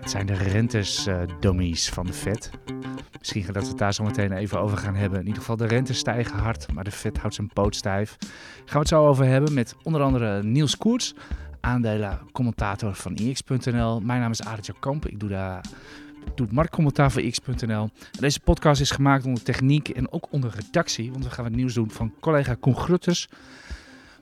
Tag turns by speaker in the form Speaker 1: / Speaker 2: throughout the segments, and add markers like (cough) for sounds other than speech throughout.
Speaker 1: Het zijn de rentes-dummies van de Fed. Misschien dat we het daar zo meteen even over gaan hebben. In ieder geval, de rentes stijgen hard, maar de Fed houdt zijn poot stijf. Gaan we het zo over hebben met onder andere Niels Koerts, aandelen-commentator van ix.nl. Mijn naam is Arendt Kamp. Ik doe daar doet marktcommentaar voor x.nl. Deze podcast is gemaakt onder techniek en ook onder redactie, want we gaan het nieuws doen van collega Koen Grutters.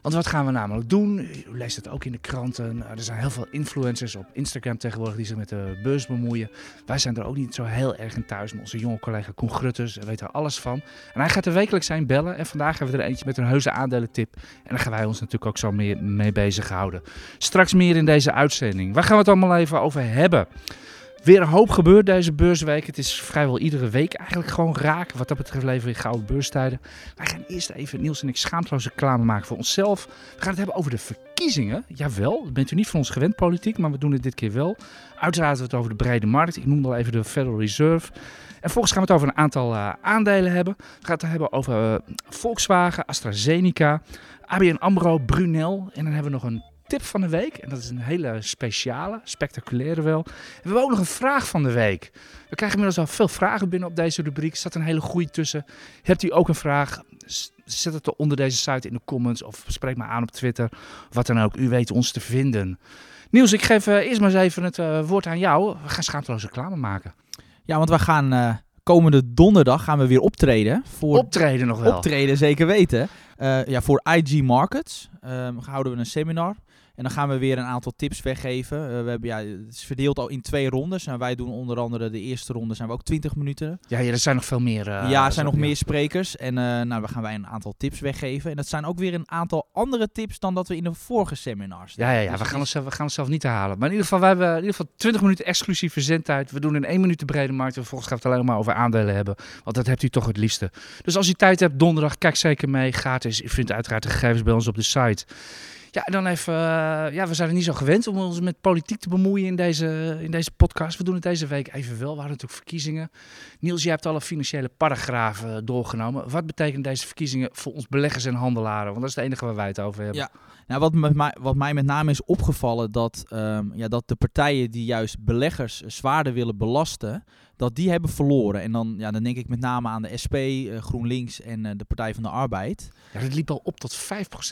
Speaker 1: Want wat gaan we namelijk doen? U leest het ook in de kranten. Er zijn heel veel influencers op Instagram tegenwoordig die zich met de beurs bemoeien. Wij zijn er ook niet zo heel erg in thuis. Maar onze jonge collega Koen Grutters weet er alles van. En hij gaat er wekelijks zijn bellen. En vandaag hebben we er eentje met een heuse aandelentip. En daar gaan wij ons natuurlijk ook zo mee, mee bezighouden. Straks meer in deze uitzending. Waar gaan we het allemaal even over hebben? Weer een hoop gebeurd deze beursweek. Het is vrijwel iedere week eigenlijk gewoon raak. Wat dat betreft leven we in gouden beurstijden. Wij gaan eerst even, Niels en ik, schaamteloze reclame maken voor onszelf. We gaan het hebben over de verkiezingen. Jawel, bent u niet van ons gewend politiek, maar we doen het dit keer wel. Uiteraard we het over de brede markt. Ik noemde al even de Federal Reserve. En volgens gaan we het over een aantal uh, aandelen hebben. We gaan het hebben over uh, Volkswagen, AstraZeneca, ABN AMRO, Brunel. En dan hebben we nog een tip van de week. En dat is een hele speciale, spectaculaire wel. En we hebben ook nog een vraag van de week. We krijgen inmiddels al veel vragen binnen op deze rubriek. Er staat een hele goede tussen. Hebt u ook een vraag? Zet het onder deze site in de comments of spreek me aan op Twitter. Wat dan ook. U weet ons te vinden. Niels, ik geef uh, eerst maar eens even het uh, woord aan jou. We gaan schaamteloos reclame maken.
Speaker 2: Ja, want we gaan uh, komende donderdag gaan we weer optreden.
Speaker 1: Voor optreden nog wel.
Speaker 2: Optreden, zeker weten. ja, voor IG Markets houden we een seminar. En dan gaan we weer een aantal tips weggeven. Uh, we hebben, ja, het is verdeeld al in twee rondes. En wij doen onder andere de eerste ronde zijn we ook 20 minuten.
Speaker 1: Ja, ja er zijn nog veel meer. Uh,
Speaker 2: ja, er zijn nog ja. meer sprekers. En uh, nou, dan gaan wij een aantal tips weggeven. En dat zijn ook weer een aantal andere tips dan dat we in de vorige seminars
Speaker 1: Ja, ja, ja. Dus we, gaan onszelf, we gaan onszelf niet halen. Maar in ieder geval, wij hebben in ieder geval 20 minuten exclusieve zendtijd. We doen in één minuut de brede markt. En vervolgens gaan we het alleen maar over aandelen hebben. Want dat hebt u toch het liefste. Dus als u tijd hebt, donderdag, kijk zeker mee. Gratis. U vindt uiteraard de gegevens bij ons op de site. Ja, dan even. Uh, ja, we zijn er niet zo gewend om ons met politiek te bemoeien in deze, in deze podcast. We doen het deze week even wel. We hadden natuurlijk verkiezingen. Niels, jij hebt alle financiële paragrafen doorgenomen. Wat betekenen deze verkiezingen voor ons beleggers en handelaren? Want dat is het enige waar wij het over hebben.
Speaker 2: Ja, nou, wat, met mij, wat mij met name is opgevallen, dat, um, ja, dat de partijen die juist beleggers zwaarder willen belasten dat die hebben verloren. En dan, ja, dan denk ik met name aan de SP, uh, GroenLinks en uh, de Partij van de Arbeid.
Speaker 1: Ja, dat liep al op tot 5%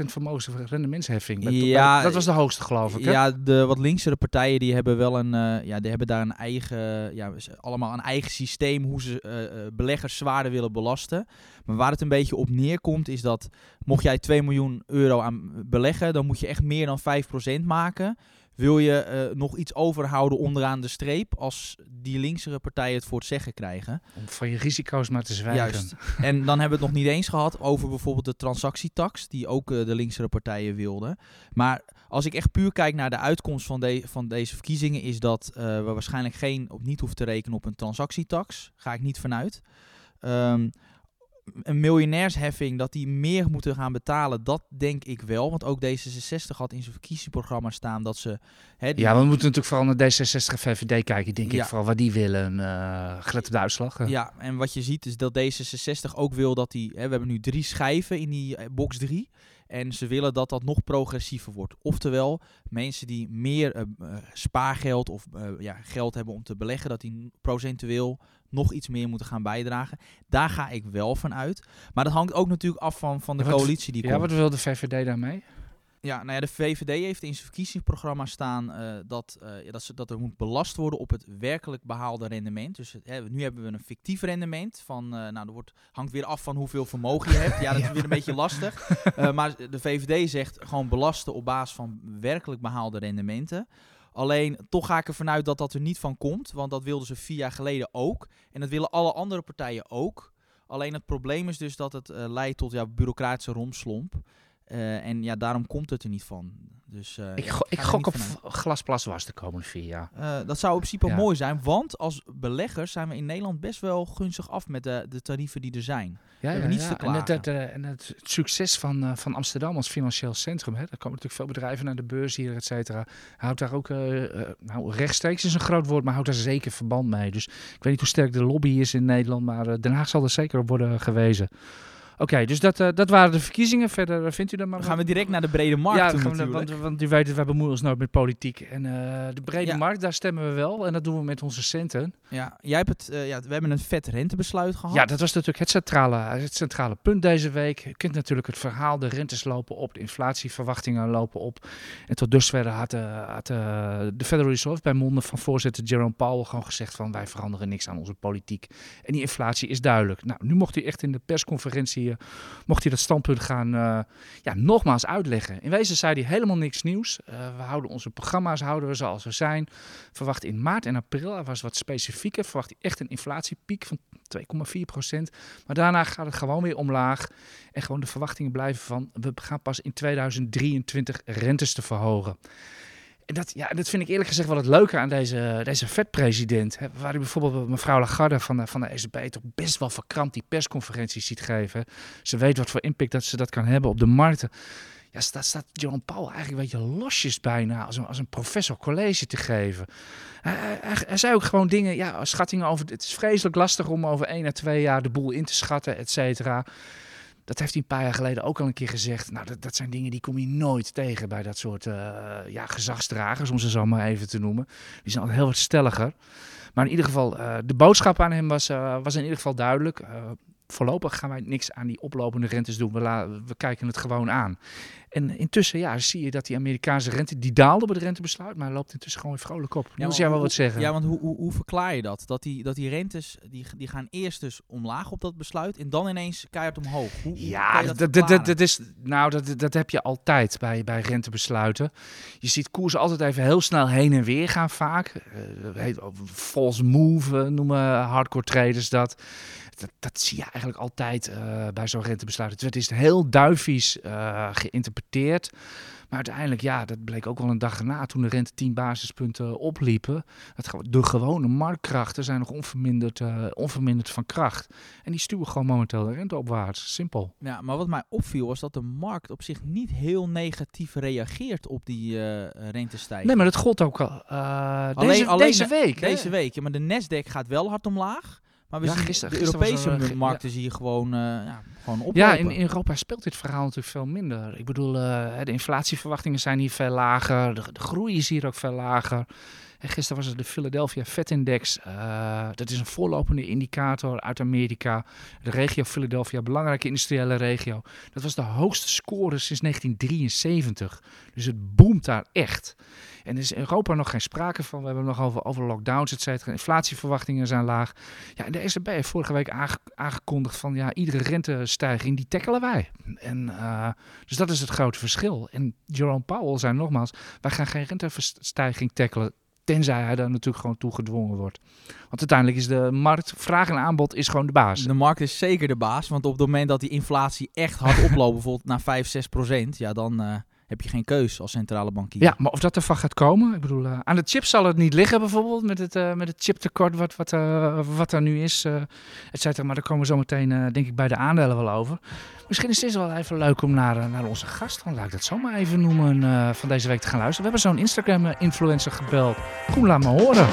Speaker 1: vermogensrendementsheffing. Ja, dat was de hoogste geloof ik. Hè?
Speaker 2: Ja, de wat linksere partijen die hebben wel een, uh, ja, die hebben daar een eigen, ja, allemaal een eigen systeem hoe ze beleggers zwaarder willen belasten. Maar waar het een beetje op neerkomt is dat mocht jij 2 miljoen euro aan beleggen, dan moet je echt meer dan 5% maken wil je uh, nog iets overhouden onderaan de streep als die linksere partijen het voor het zeggen krijgen.
Speaker 1: Om van je risico's maar te zwijgen. Juist.
Speaker 2: en dan hebben we het nog niet eens gehad over bijvoorbeeld de transactietax, die ook uh, de linksere partijen wilden. Maar als ik echt puur kijk naar de uitkomst van, de, van deze verkiezingen, is dat uh, we waarschijnlijk geen, op niet hoeven te rekenen op een transactietax. Ga ik niet vanuit. Um, een miljonairsheffing, dat die meer moeten gaan betalen, dat denk ik wel. Want ook D66 had in zijn verkiezingsprogramma staan dat ze...
Speaker 1: Hè, die... Ja, we moeten natuurlijk vooral naar D66 en VVD kijken, denk ja. ik, vooral wat die willen. Uh, gelet op de uitslag.
Speaker 2: Ja, en wat je ziet is dat D66 ook wil dat die... Hè, we hebben nu drie schijven in die uh, box 3. En ze willen dat dat nog progressiever wordt. Oftewel, mensen die meer uh, spaargeld of uh, ja, geld hebben om te beleggen, dat die procentueel nog iets meer moeten gaan bijdragen. Daar ga ik wel van uit. Maar dat hangt ook natuurlijk af van, van de
Speaker 1: wat,
Speaker 2: coalitie die
Speaker 1: ja,
Speaker 2: komt.
Speaker 1: wat wil de VVD daarmee?
Speaker 2: Ja, nou ja, de VVD heeft in zijn verkiezingsprogramma staan uh, dat, uh, dat, ze, dat er moet belast worden op het werkelijk behaalde rendement. Dus hè, nu hebben we een fictief rendement van, uh, nou, dat wordt, hangt weer af van hoeveel vermogen je hebt. Ja, dat (laughs) is weer een beetje lastig. (laughs) maar de VVD zegt gewoon belasten op basis van werkelijk behaalde rendementen. Alleen toch ga ik ervan uit dat dat er niet van komt, want dat wilden ze vier jaar geleden ook. En dat willen alle andere partijen ook. Alleen het probleem is dus dat het leidt tot ja, bureaucratische romslomp. Uh, en ja, daarom komt het er niet van. Dus, uh,
Speaker 1: ik, go ik gok op glasplas was de komende vier jaar.
Speaker 2: Uh, dat zou in principe ja. mooi zijn, want als beleggers zijn we in Nederland best wel gunstig af met de, de tarieven die er zijn.
Speaker 1: Ja, ja, niets te en, het, het, en het succes van, van Amsterdam als financieel centrum, hè, er komen natuurlijk veel bedrijven naar de beurs hier, et cetera. Houdt daar ook, nou, rechtstreeks is een groot woord, maar houdt daar zeker verband mee. Dus ik weet niet hoe sterk de lobby is in Nederland, maar Den Haag zal er zeker op worden gewezen. Oké, dus dat, eh, dat waren de verkiezingen. Verder eh, vindt u dat maar.
Speaker 2: Dan gaan we direct naar de brede markt
Speaker 1: ja, gaan we, want, want u weet, we bemoeien ons nooit met politiek. En eh, de brede
Speaker 2: Ja.
Speaker 1: markt, daar stemmen we wel. En dat doen we met onze centen.
Speaker 2: Ja, jij hebt het, ja, we hebben een vet rentebesluit gehad.
Speaker 1: Ja, dat was natuurlijk het centrale, het centrale punt deze week. Je kent natuurlijk het verhaal, de rentes lopen op, de inflatieverwachtingen lopen op. En tot dusver had, had de Federal Reserve bij monden van voorzitter Jerome Powell gewoon gezegd van wij veranderen niks aan onze politiek. En die inflatie is duidelijk. Nou, nu mocht hij echt in de persconferentie, mocht hij dat standpunt gaan, eh, ja, nogmaals uitleggen. In wezen zei hij helemaal niks nieuws. Eh, we houden onze programma's houden we zoals we zijn. Verwacht in maart en april, hij was wat specifieker, verwacht hij echt een inflatiepiek van 2,4 procent. Maar daarna gaat het gewoon weer omlaag. En gewoon de verwachtingen blijven van we gaan pas in 2023 rentes te verhogen. En dat, ja, dat vind ik eerlijk gezegd wel het leuke aan deze, deze vet-president. Waar u bijvoorbeeld mevrouw Lagarde van de, van de ECB toch best wel verkrampt die persconferenties ziet geven. Ze weet wat voor impact dat ze dat kan hebben op de markten. Ja, staat, staat John Paul eigenlijk een beetje losjes bijna als een, als een professor college te geven. Hij, hij, hij zei ook gewoon dingen, ja, schattingen over. Het is vreselijk lastig om over één à twee jaar de boel in te schatten, et cetera. Dat heeft hij een paar jaar geleden ook al een keer gezegd. Nou, dat, dat zijn dingen die kom je nooit tegen bij dat soort eh, ja, gezagsdragers, om ze zo maar even te noemen. Die zijn altijd heel wat stelliger. Maar in ieder geval, eh, de boodschap aan hem was, eh, was in ieder geval duidelijk. Eh, voorlopig gaan wij niks aan die oplopende rentes doen. We, la- we kijken het gewoon aan. En intussen ja, zie je dat die Amerikaanse rente, die daalde op het rentebesluit, maar loopt intussen gewoon weer vrolijk op.
Speaker 2: Maar
Speaker 1: moest jij wel
Speaker 2: hoe-
Speaker 1: wat zeggen.
Speaker 2: Ja, want hoe, hoe, hoe verklaar je dat? Dat die, dat die rentes, die, die gaan eerst dus omlaag op dat besluit en dan ineens keihard omhoog. Hoe,
Speaker 1: Ja, dat, is, nou, dat, dat heb je altijd bij, bij rentebesluiten. Je ziet koersen altijd even heel snel heen en weer gaan vaak. Eh, heet, false move eh, noemen hardcore traders dat. Dat, dat zie je eigenlijk altijd eh, bij zo'n rentebesluit. Het eerst heel duivies eh, geïnterpreteerd. Maar uiteindelijk, ja, dat bleek ook wel een dag erna toen de rente 10 basispunten opliepen. De gewone marktkrachten zijn nog onverminderd, eh, onverminderd van kracht. En die stuwen gewoon momenteel de rente opwaarts. Simpel.
Speaker 2: Ja, maar wat mij opviel was dat de markt op zich niet heel negatief reageert op die eh rentestijging.
Speaker 1: Nee, maar dat gold ook al
Speaker 2: Alleen-
Speaker 1: deze,
Speaker 2: alleen
Speaker 1: deze week. hè?
Speaker 2: Deze week, ja, maar de Nasdaq gaat wel hard omlaag. Maar we
Speaker 1: Ja,
Speaker 2: zien
Speaker 1: gisteren-
Speaker 2: de
Speaker 1: gisteren
Speaker 2: Europese
Speaker 1: er, eh,
Speaker 2: markten zie je gewoon, eh ja, gewoon oplopen.
Speaker 1: Ja, in, in Europa speelt dit verhaal natuurlijk veel minder. Ik bedoel, eh, de inflatieverwachtingen zijn hier veel lager. De, de groei is hier ook veel lager. En gisteren was het de Philadelphia Fed Index. Eh, dat is een voorlopende indicator uit Amerika. De regio Philadelphia, belangrijke industriële regio. Dat was de hoogste score sinds 1973. Dus het boomt daar echt. En er is in Europa nog geen sprake van. We hebben het nog over, over lockdowns, et cetera. Inflatieverwachtingen zijn laag. Ja, en de ECB heeft vorige week aange- aangekondigd van ja, iedere rentestijging die tackelen wij. En, eh, dus dat is het grote verschil. En Jerome Powell zei nogmaals, wij gaan geen rentestijging tackelen. Tenzij hij daar natuurlijk gewoon toe gedwongen wordt. Want uiteindelijk is de markt, vraag en aanbod is gewoon de baas.
Speaker 2: De markt is zeker de baas, want op het moment dat die inflatie echt hard (laughs) oploopt, bijvoorbeeld naar 5, 6 procent, ja, dan eh, heb je geen keus als centrale bankier.
Speaker 1: Ja, maar of dat ervan gaat komen, ik bedoel, eh, aan de chips zal het niet liggen bijvoorbeeld, met het, eh, met het chiptekort wat, wat, eh, wat er nu is, eh et cetera. Maar daar komen we zo meteen, eh, denk ik, bij de aandelen wel over. Misschien is het wel even leuk om naar, naar onze gast, dan laat ik dat zomaar even noemen, eh, van deze week te gaan luisteren. We hebben zo'n Instagram-influencer gebeld. Kom, laat me horen.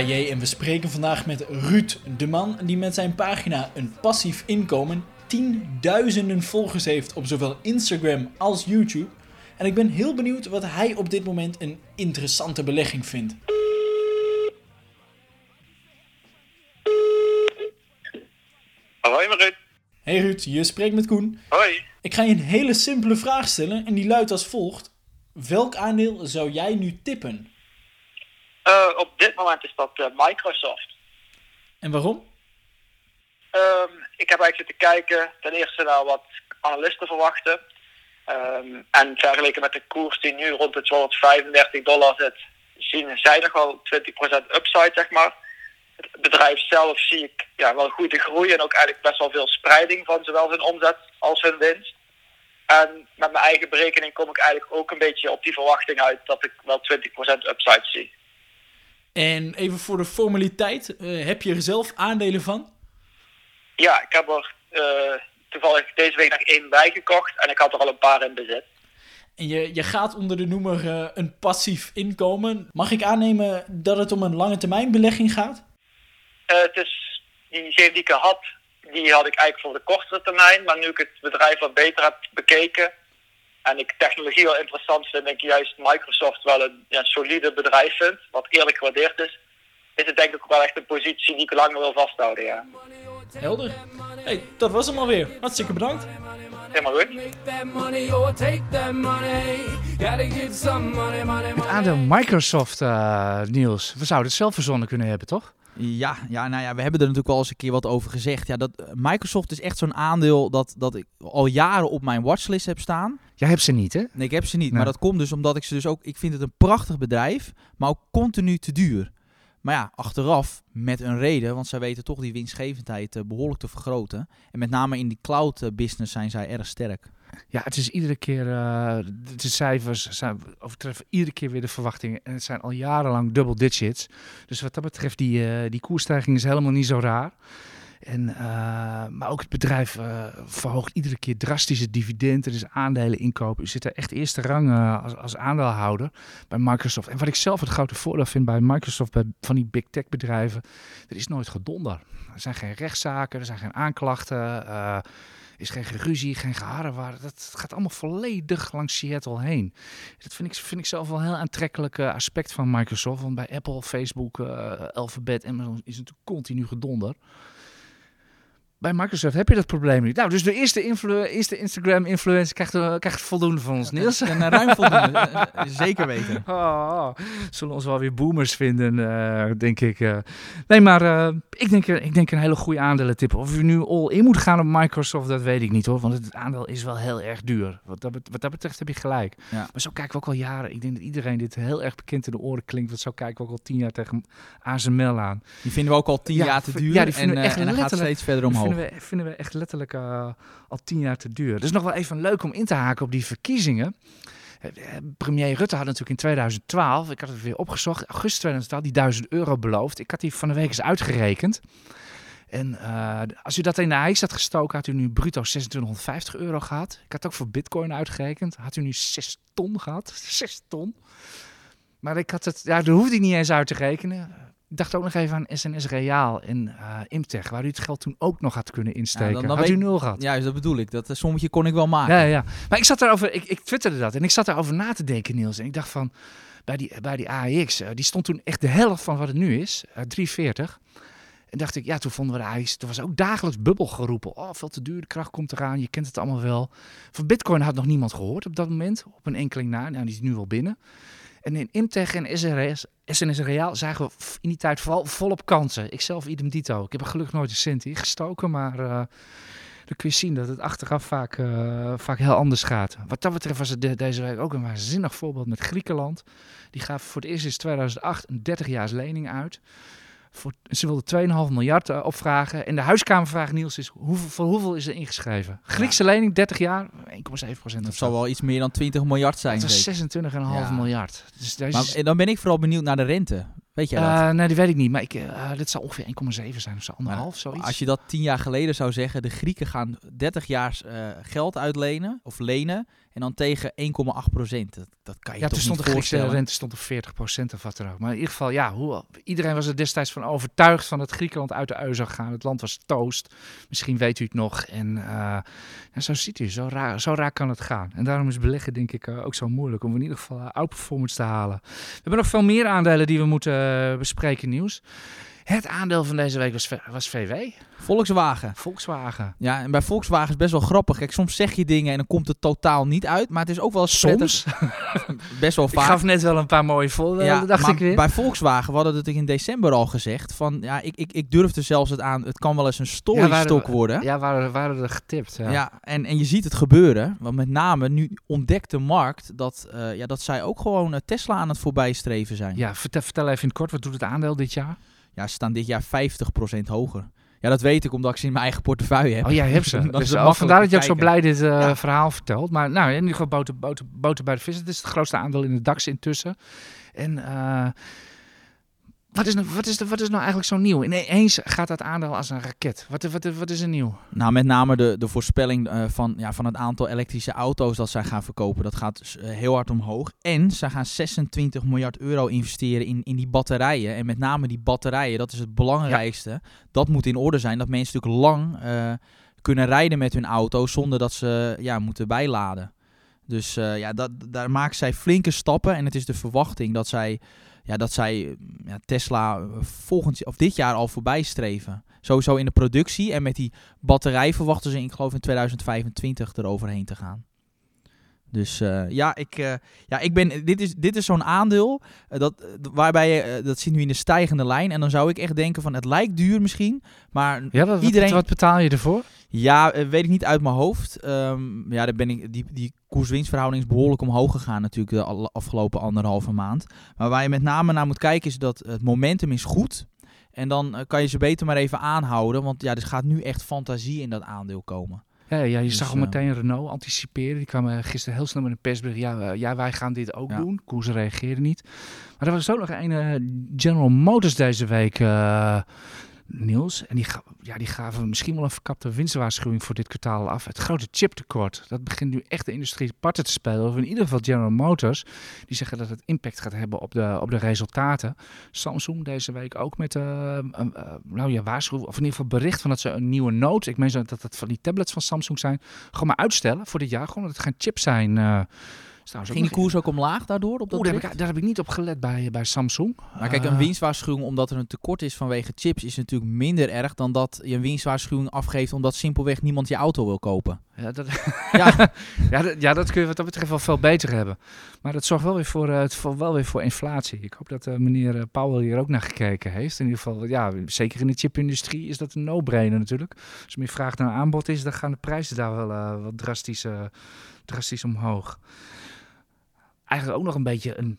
Speaker 3: AJ, en we spreken vandaag met Ruud, de man die met zijn pagina een passief inkomen tienduizenden volgers heeft op zowel Instagram als YouTube. En ik ben heel benieuwd wat hij op dit moment een interessante belegging vindt.
Speaker 4: Hoi Marut.
Speaker 3: Hey Ruud, je spreekt met Koen.
Speaker 4: Hoi.
Speaker 3: Ik ga je een hele simpele vraag stellen en die luidt als volgt. Welk aandeel zou jij nu tippen?
Speaker 4: Eh, op dit moment is dat eh, Microsoft.
Speaker 3: En waarom?
Speaker 4: Ehm, ik heb eigenlijk zitten kijken ten eerste naar wat analisten verwachten. Ehm, en vergeleken met de koers die nu rond de 235 dollar zit, zien zij nog wel 20% upside, zeg maar. Het bedrijf zelf zie ik ja, wel goede groei en ook eigenlijk best wel veel spreiding van zowel hun omzet als hun winst. En met mijn eigen berekening kom ik eigenlijk ook een beetje op die verwachting uit dat ik wel 20% upside zie.
Speaker 3: En even voor de formaliteit, eh, heb je er zelf aandelen van?
Speaker 4: Ja, ik heb er eh, toevallig deze week nog één bijgekocht en ik had er al een paar in bezit.
Speaker 3: En je, je gaat onder de noemer eh, een passief inkomen. Mag ik aannemen dat het om een lange termijn belegging gaat?
Speaker 4: Het is, die zeven die ik had, die had ik eigenlijk voor de kortere termijn. Maar nu ik het bedrijf wat beter heb bekeken en ik technologie wel interessant vind, ik juist Microsoft wel een ja, solide bedrijf vind, wat eerlijk gewaardeerd is. Is het denk ik wel echt een positie die ik langer wil vasthouden, ja.
Speaker 3: Helder. Hey, dat was hem alweer. Hartstikke bedankt.
Speaker 4: Helemaal goed.
Speaker 1: Het aandeel Microsoft, eh, Niels. We zouden het zelf verzonnen kunnen hebben, toch?
Speaker 2: Ja, ja, nou ja, we hebben er natuurlijk al eens een keer wat over gezegd. Ja, dat, eh, Microsoft is echt zo'n aandeel dat, dat ik al jaren op mijn watchlist heb staan.
Speaker 1: Jij hebt ze niet, hè?
Speaker 2: Nee, ik heb ze niet.
Speaker 1: Nee.
Speaker 2: Maar dat komt dus omdat ik ze dus ook... Ik vind het een prachtig bedrijf, maar ook continu te duur. Maar ja, achteraf met een reden, want zij weten toch die winstgevendheid eh, behoorlijk te vergroten. En met name in die cloud eh, business zijn zij erg sterk.
Speaker 1: Ja, het is iedere keer, eh, de cijfers zijn, overtreffen iedere keer weer de verwachtingen. En het zijn al jarenlang double digits. Dus wat dat betreft, die, eh, die koersstijging is helemaal niet zo raar. En, eh, maar ook het bedrijf verhoogt iedere keer drastisch het dividend. Er is aandelen inkopen. U zit er echt eerste rang als, als aandeelhouder bij Microsoft. En wat ik zelf het grote voordeel vind bij Microsoft, bij van die big tech bedrijven, er is nooit gedonder. Er zijn geen rechtszaken, er zijn geen aanklachten. Is geen geruzie, geen geharrewar. Dat gaat allemaal volledig langs Seattle heen. Dat vind ik, vind ik zelf wel een heel aantrekkelijk eh, aspect van Microsoft. Want bij Apple, Facebook, eh, Alphabet, Amazon is het natuurlijk continu gedonder. Bij Microsoft heb je dat probleem niet. Nou, dus de eerste, influ- eerste Instagram-influencer krijgt, eh, krijgt voldoende van ons, Niels.
Speaker 2: En ruim voldoende, (laughs) eh, eh, zeker weten.
Speaker 1: Oh, zullen ons wel weer boomers vinden, denk ik. Nee, maar ik, denk, ik denk een hele goede aandelentip. Of u nu all in moet gaan op Microsoft, dat weet ik niet hoor. Want het aandeel is wel heel erg duur. Wat dat, wat dat betreft heb je gelijk.
Speaker 2: Ja.
Speaker 1: Maar zo kijken we ook al jaren. Ik denk dat iedereen dit heel erg bekend in de oren klinkt. Want zo kijken we ook al tien jaar tegen ASML aan.
Speaker 2: Die vinden we ook al tien
Speaker 1: Ja,
Speaker 2: jaar te duur.
Speaker 1: ja, die vinden
Speaker 2: en,
Speaker 1: we echt
Speaker 2: en dan gaat steeds verder omhoog.
Speaker 1: Vinden we, vinden we echt letterlijk eh, al tien jaar te duur. Dus nog wel even leuk om in te haken op die verkiezingen. Eh, eh, Premier Rutte had natuurlijk in 2012, ik had het weer opgezocht, augustus 2012, die 1000 euro beloofd. Ik had die van de week eens uitgerekend. En als u dat in de ijs had gestoken, had u nu bruto 2650 euro gehad. Ik had ook voor bitcoin uitgerekend. Had u nu 6 ton gehad. (laughs) 6 ton. Maar ik had het, ja, daar hoefde ik niet eens uit te rekenen. Ik dacht ook nog even aan SNS Reaal en eh Imtech, waar u het geld toen ook nog had kunnen insteken.
Speaker 2: dan- dan
Speaker 1: had u nul gehad.
Speaker 2: Ja, dus dat bedoel ik. Dat eh, sommetje kon ik wel maken.
Speaker 1: Ja, ja. Maar ik zat daarover, ik, ik twitterde dat en ik zat daarover na te denken, Niels. En ik dacht van, bij die, bij die AEX, eh, die stond toen echt de helft van wat het nu is, eh 340. En dacht ik, ja, toen vonden we de AEX, er was ook dagelijks bubbel geroepen. Oh, veel te duur, de kracht komt eraan, je kent het allemaal wel. Van Bitcoin had nog niemand gehoord op dat moment, op een enkeling na. Nou, die is nu wel binnen. En in Imtech en SNS Reaal zagen we in die tijd vooral volop kansen. Ik zelf idem dito. Ik heb er gelukkig nooit een cent in gestoken, maar eh, dan kun je zien dat het achteraf vaak, eh, vaak heel anders gaat. Wat dat betreft was het de- deze week ook een waanzinnig voorbeeld met Griekenland. Die gaven voor het eerst sinds 2008 een 30-jaars lening uit. Voor, ze wilden 2,5 miljard eh, opvragen. En de huiskamervraag, Niels, is hoeveel, voor hoeveel is er ingeschreven? Griekse lening, 30 jaar, 1,7 procent.
Speaker 2: Dat zal wel iets meer dan 20 miljard zijn.
Speaker 1: Dat
Speaker 2: zeker.
Speaker 1: 26,5
Speaker 2: Ja.
Speaker 1: miljard. Dus deze
Speaker 2: Maar
Speaker 1: is-
Speaker 2: eh, dan ben ik vooral benieuwd naar de rente. Weet je dat?
Speaker 1: Eh, nee, dat weet ik niet. Maar ik, eh, dit zal ongeveer 1,7 zijn of zo. Anderhalf, zoiets.
Speaker 2: Als je dat tien jaar geleden zou zeggen, de Grieken gaan 30 jaar geld uitlenen of lenen en dan tegen 1,8 procent. Dat, dat kan je
Speaker 1: ja,
Speaker 2: toch
Speaker 1: stond
Speaker 2: niet
Speaker 1: Griekse
Speaker 2: voorstellen.
Speaker 1: rente stond op 40% of wat dan ook. Maar in ieder geval, ja, hoe, iedereen was er destijds van overtuigd van dat Griekenland uit de ui zou gaan. Het land was toast. Misschien weet u het nog. En eh, ja, zo ziet u, zo raar, zo raar kan het gaan. En daarom is beleggen denk ik eh, ook zo moeilijk. Om in ieder geval uh, outperformance te halen. We hebben nog veel meer aandelen die we moeten bespreken nieuws. Het aandeel van deze week was, was VW,
Speaker 2: Volkswagen.
Speaker 1: Volkswagen.
Speaker 2: Ja, en bij Volkswagen is best wel grappig. Kijk, soms zeg je dingen en dan komt het totaal niet uit. Maar het is ook wel
Speaker 1: Soms. (laughs)
Speaker 2: Best wel
Speaker 1: Ik
Speaker 2: vaak.
Speaker 1: gaf net wel een paar mooie voorbeelden, dacht
Speaker 2: maar
Speaker 1: ik weer.
Speaker 2: Bij Volkswagen, we hadden het in december al gezegd. Van, ja, ik, ik, ik durfde zelfs het aan. Het kan wel eens een storystok worden.
Speaker 1: Ja, waren, waren er getipt. Ja.
Speaker 2: Ja, en, en je ziet het gebeuren. Want met name nu ontdekt de markt dat, eh, ja, dat zij ook gewoon eh, Tesla aan het voorbijstreven zijn.
Speaker 1: Ja, vertel, vertel even in het kort, wat doet het aandeel dit jaar?
Speaker 2: Ja, ze staan dit jaar 50% hoger. Ja, dat weet ik omdat ik ze in mijn eigen portefeuille heb.
Speaker 1: Oh, jij hebt ze. (laughs)
Speaker 2: Dat is
Speaker 1: dus, oh,
Speaker 2: makkelijk
Speaker 1: vandaar dat je ook zo blij dit eh,
Speaker 2: Ja.
Speaker 1: verhaal vertelt. Maar nou, in ieder geval boter, boter, boter bij de vis. Het is het grootste aandeel in de DAX intussen. En eh, Wat is, nou, wat, is, wat is nou eigenlijk zo nieuw? Ineens gaat dat aandeel als een raket. Wat, wat, wat is er nieuw?
Speaker 2: Nou, met name de, de voorspelling eh, van, ja, van het aantal elektrische auto's dat zij gaan verkopen, dat gaat eh, heel hard omhoog. En zij gaan 26 miljard euro investeren in, in die batterijen. En met name die batterijen, dat is het belangrijkste. Dat moet in orde zijn, dat mensen natuurlijk lang eh, kunnen rijden met hun auto zonder dat ze ja, moeten bijladen. Dus ja, dat, daar maken zij flinke stappen. En het is de verwachting dat zij, ja, dat zij ja, Tesla eh, volgend of dit jaar al voorbij streven. Sowieso in de productie. En met die batterij verwachten ze, ik geloof in 2025, eroverheen te gaan. Dus eh, ja, ik, eh, ja, ik ben, dit is, dit is zo'n aandeel eh, dat, waarbij je, dat zit nu in de stijgende lijn. En dan zou ik echt denken van, het lijkt duur misschien, maar
Speaker 1: Ja,
Speaker 2: Iedereen-
Speaker 1: wat, wat betaal je ervoor?
Speaker 2: ja, weet ik niet uit mijn hoofd. Ehm, ja, daar ben ik, die, die koers-winstverhouding is behoorlijk omhoog gegaan natuurlijk de afgelopen anderhalve maand. Maar waar je met name naar moet kijken is dat het momentum is goed. En dan kan je ze beter maar even aanhouden. Want ja, er gaat nu echt fantasie in dat aandeel komen.
Speaker 1: Ja, ja je
Speaker 2: Dus,
Speaker 1: zag al
Speaker 2: eh,
Speaker 1: meteen Renault anticiperen. Die kwam eh, gisteren heel snel met een persbericht. Ja, eh, ja wij gaan dit ook doen. Koers reageerde niet. Maar er was ook nog een General Motors deze week, Niels. En die, ja, die gaven misschien wel een verkapte winstwaarschuwing voor dit kwartaal af. Het grote chiptekort. Dat begint nu echt de industrie parten te spelen. Of in ieder geval General Motors. Die zeggen dat het impact gaat hebben op de, op de resultaten. Samsung deze week ook met een, eh, nou ja, waarschuwing. Of in ieder geval bericht van dat ze een nieuwe note. Ik meen dat het van die tablets van Samsung zijn. Gewoon maar uitstellen voor dit jaar. Gewoon dat het geen chips zijn. eh trouwens
Speaker 2: Ging die
Speaker 1: nog-
Speaker 2: koers ook omlaag daardoor? Op dat
Speaker 1: Oeh, daar, heb ik, daar heb ik niet op gelet bij, bij Samsung.
Speaker 2: Maar kijk, een
Speaker 1: Eh,
Speaker 2: winstwaarschuwing omdat er een tekort is vanwege chips is natuurlijk minder erg dan dat je een winstwaarschuwing afgeeft omdat simpelweg niemand je auto wil kopen.
Speaker 1: Ja dat, (laughs)
Speaker 2: Ja,
Speaker 1: ja, dat, ja, dat kun je wat dat betreft wel veel beter hebben. Maar dat zorgt wel weer voor, eh, het voor, wel weer voor inflatie. Ik hoop dat eh, meneer Powell hier ook naar gekeken heeft. In ieder geval, ja, zeker in de chipindustrie is dat een no-brainer natuurlijk. Als er meer vraag naar aanbod is, dan gaan de prijzen daar wel wat drastisch, drastisch omhoog. Eigenlijk ook nog een beetje een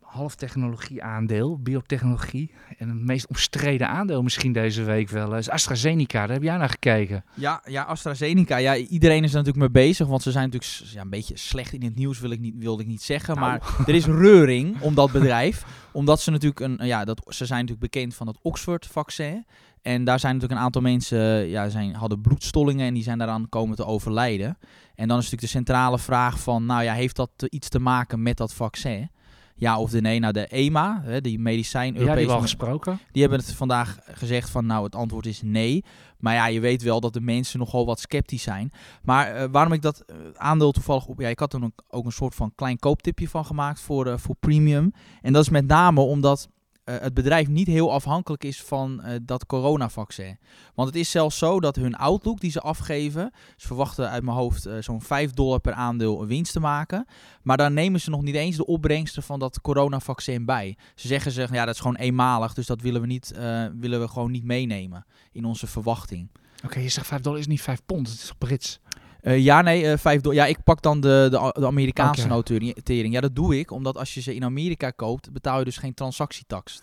Speaker 1: half technologie aandeel, biotechnologie. En het meest omstreden aandeel misschien deze week wel is AstraZeneca. Daar heb jij naar gekeken.
Speaker 2: ja, ja, AstraZeneca. Ja, iedereen is er natuurlijk mee bezig, want ze zijn natuurlijk ja, een beetje slecht in het nieuws, wil ik niet, wilde ik niet zeggen.
Speaker 1: Nou.
Speaker 2: Maar er is reuring om dat bedrijf, omdat ze natuurlijk een, ja, dat, ze zijn natuurlijk bekend van het Oxford-vaccin. En daar zijn natuurlijk een aantal mensen, ja, zijn, hadden bloedstollingen en die zijn daaraan komen te overlijden. En dan is natuurlijk de centrale vraag van, nou ja, heeft dat eh, iets te maken met dat vaccin? Ja of de nee? Nou, de EMA, hè, die medicijn,
Speaker 1: Ja, die al gesproken.
Speaker 2: die hebben het vandaag gezegd van nou het antwoord is nee. Maar ja, je weet wel dat de mensen nogal wat sceptisch zijn. Maar eh, waarom ik dat eh, aandeel toevallig op... Ja, ik had er ook, een soort van klein kooptipje van gemaakt voor, voor premium. En dat is met name omdat eh, het bedrijf niet heel afhankelijk is van eh, dat coronavaccin. Want het is zelfs zo dat hun outlook die ze afgeven... Ze verwachten uit mijn hoofd eh, zo'n 5 dollar per aandeel winst te maken. Maar daar nemen ze nog niet eens de opbrengsten van dat coronavaccin bij. Ze zeggen zich, ja, dat is gewoon eenmalig, dus dat willen we, niet, willen we gewoon niet meenemen in onze verwachting.
Speaker 1: Oké, je zegt 5 dollar is niet 5 pond, het is toch Brits?
Speaker 2: Eh, ja, nee, eh 5 dollar. Ja, ik pak dan de, de, de Amerikaanse notering. Ja, dat doe ik, omdat als je ze in Amerika koopt, betaal je dus geen transactietax.